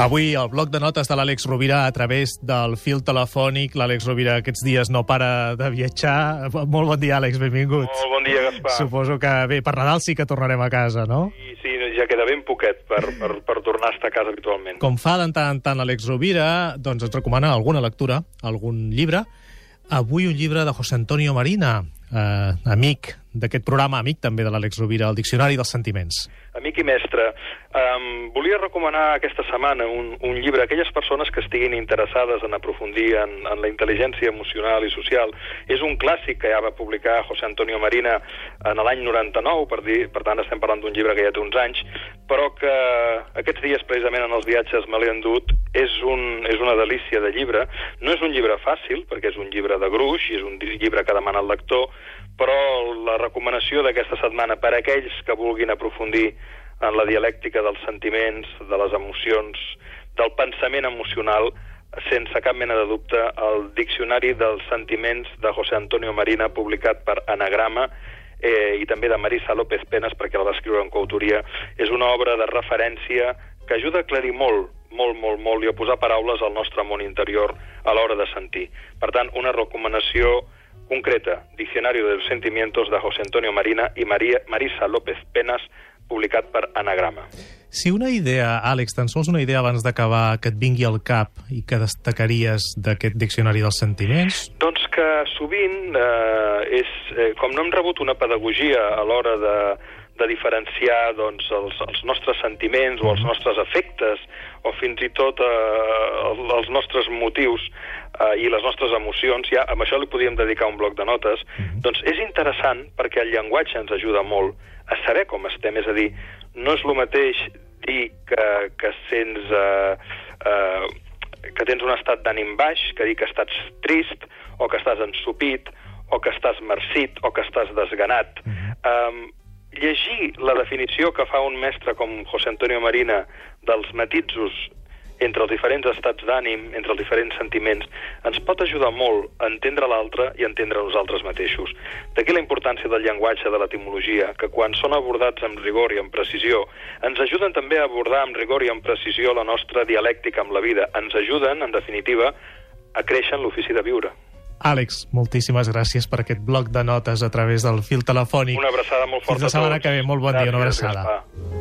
Avui el bloc de notes de l'Àlex Rovira a través del fil telefònic. L'Àlex Rovira aquests dies no para de viatjar. Molt bon dia, Àlex, benvingut. Molt bon dia, Gaspar. Suposo que bé, per Nadal sí que tornarem a casa, no? Sí, sí, ja queda ben poquet per, per, per tornar a estar a casa habitualment. Com fa tant en tant l'Àlex Rovira, doncs ens recomana alguna lectura, algun llibre. Avui un llibre de José Antonio Marina, eh, amic d'aquest programa, amic també de l'Àlex Rovira, el Diccionari dels Sentiments. Amic i mestre, um, volia recomanar aquesta setmana un, un llibre a aquelles persones que estiguin interessades en aprofundir en, en la intel·ligència emocional i social. És un clàssic que ja va publicar José Antonio Marina en l'any 99, per, dir, per tant estem parlant d'un llibre que ja té uns anys, però que aquests dies precisament en els viatges me l'he endut. És, un, és una delícia de llibre. No és un llibre fàcil, perquè és un llibre de gruix, i és un llibre que demana el lector, però la recomanació d'aquesta setmana per a aquells que vulguin aprofundir en la dialèctica dels sentiments, de les emocions, del pensament emocional, sense cap mena de dubte, el Diccionari dels Sentiments de José Antonio Marina, publicat per Anagrama, eh, i també de Marisa López Penas, perquè la va escriure en coautoria, és una obra de referència que ajuda a aclarir molt, molt, molt, molt, i a posar paraules al nostre món interior a l'hora de sentir. Per tant, una recomanació concreta, Diccionario de los Sentimientos de José Antonio Marina i Maria, Marisa López Penas, publicat per Anagrama. Si una idea, Àlex, tan sols una idea abans d'acabar que et vingui al cap i que destacaries d'aquest Diccionari dels Sentiments... Doncs que sovint, eh, és, eh, com no hem rebut una pedagogia a l'hora de, de diferenciar doncs, els, els nostres sentiments o els nostres efectes o fins i tot eh, els nostres motius eh, i les nostres emocions, ja amb això li podíem dedicar un bloc de notes, mm -hmm. doncs és interessant perquè el llenguatge ens ajuda molt a saber com estem, és a dir, no és el mateix dir que, que sents... Eh, eh, que tens un estat d'ànim baix, que dir que estàs trist, o que estàs ensupit, o que estàs marcit, o que estàs desganat. Mm -hmm. um, llegir la definició que fa un mestre com José Antonio Marina dels matisos entre els diferents estats d'ànim, entre els diferents sentiments, ens pot ajudar molt a entendre l'altre i a entendre nosaltres mateixos. D'aquí la importància del llenguatge, de l'etimologia, que quan són abordats amb rigor i amb precisió, ens ajuden també a abordar amb rigor i amb precisió la nostra dialèctica amb la vida. Ens ajuden, en definitiva, a créixer en l'ofici de viure. Àlex, moltíssimes gràcies per aquest bloc de notes a través del fil telefònic. Una abraçada molt forta Fins la setmana que ve. Molt bon gràcies, dia, una abraçada. Gaspar.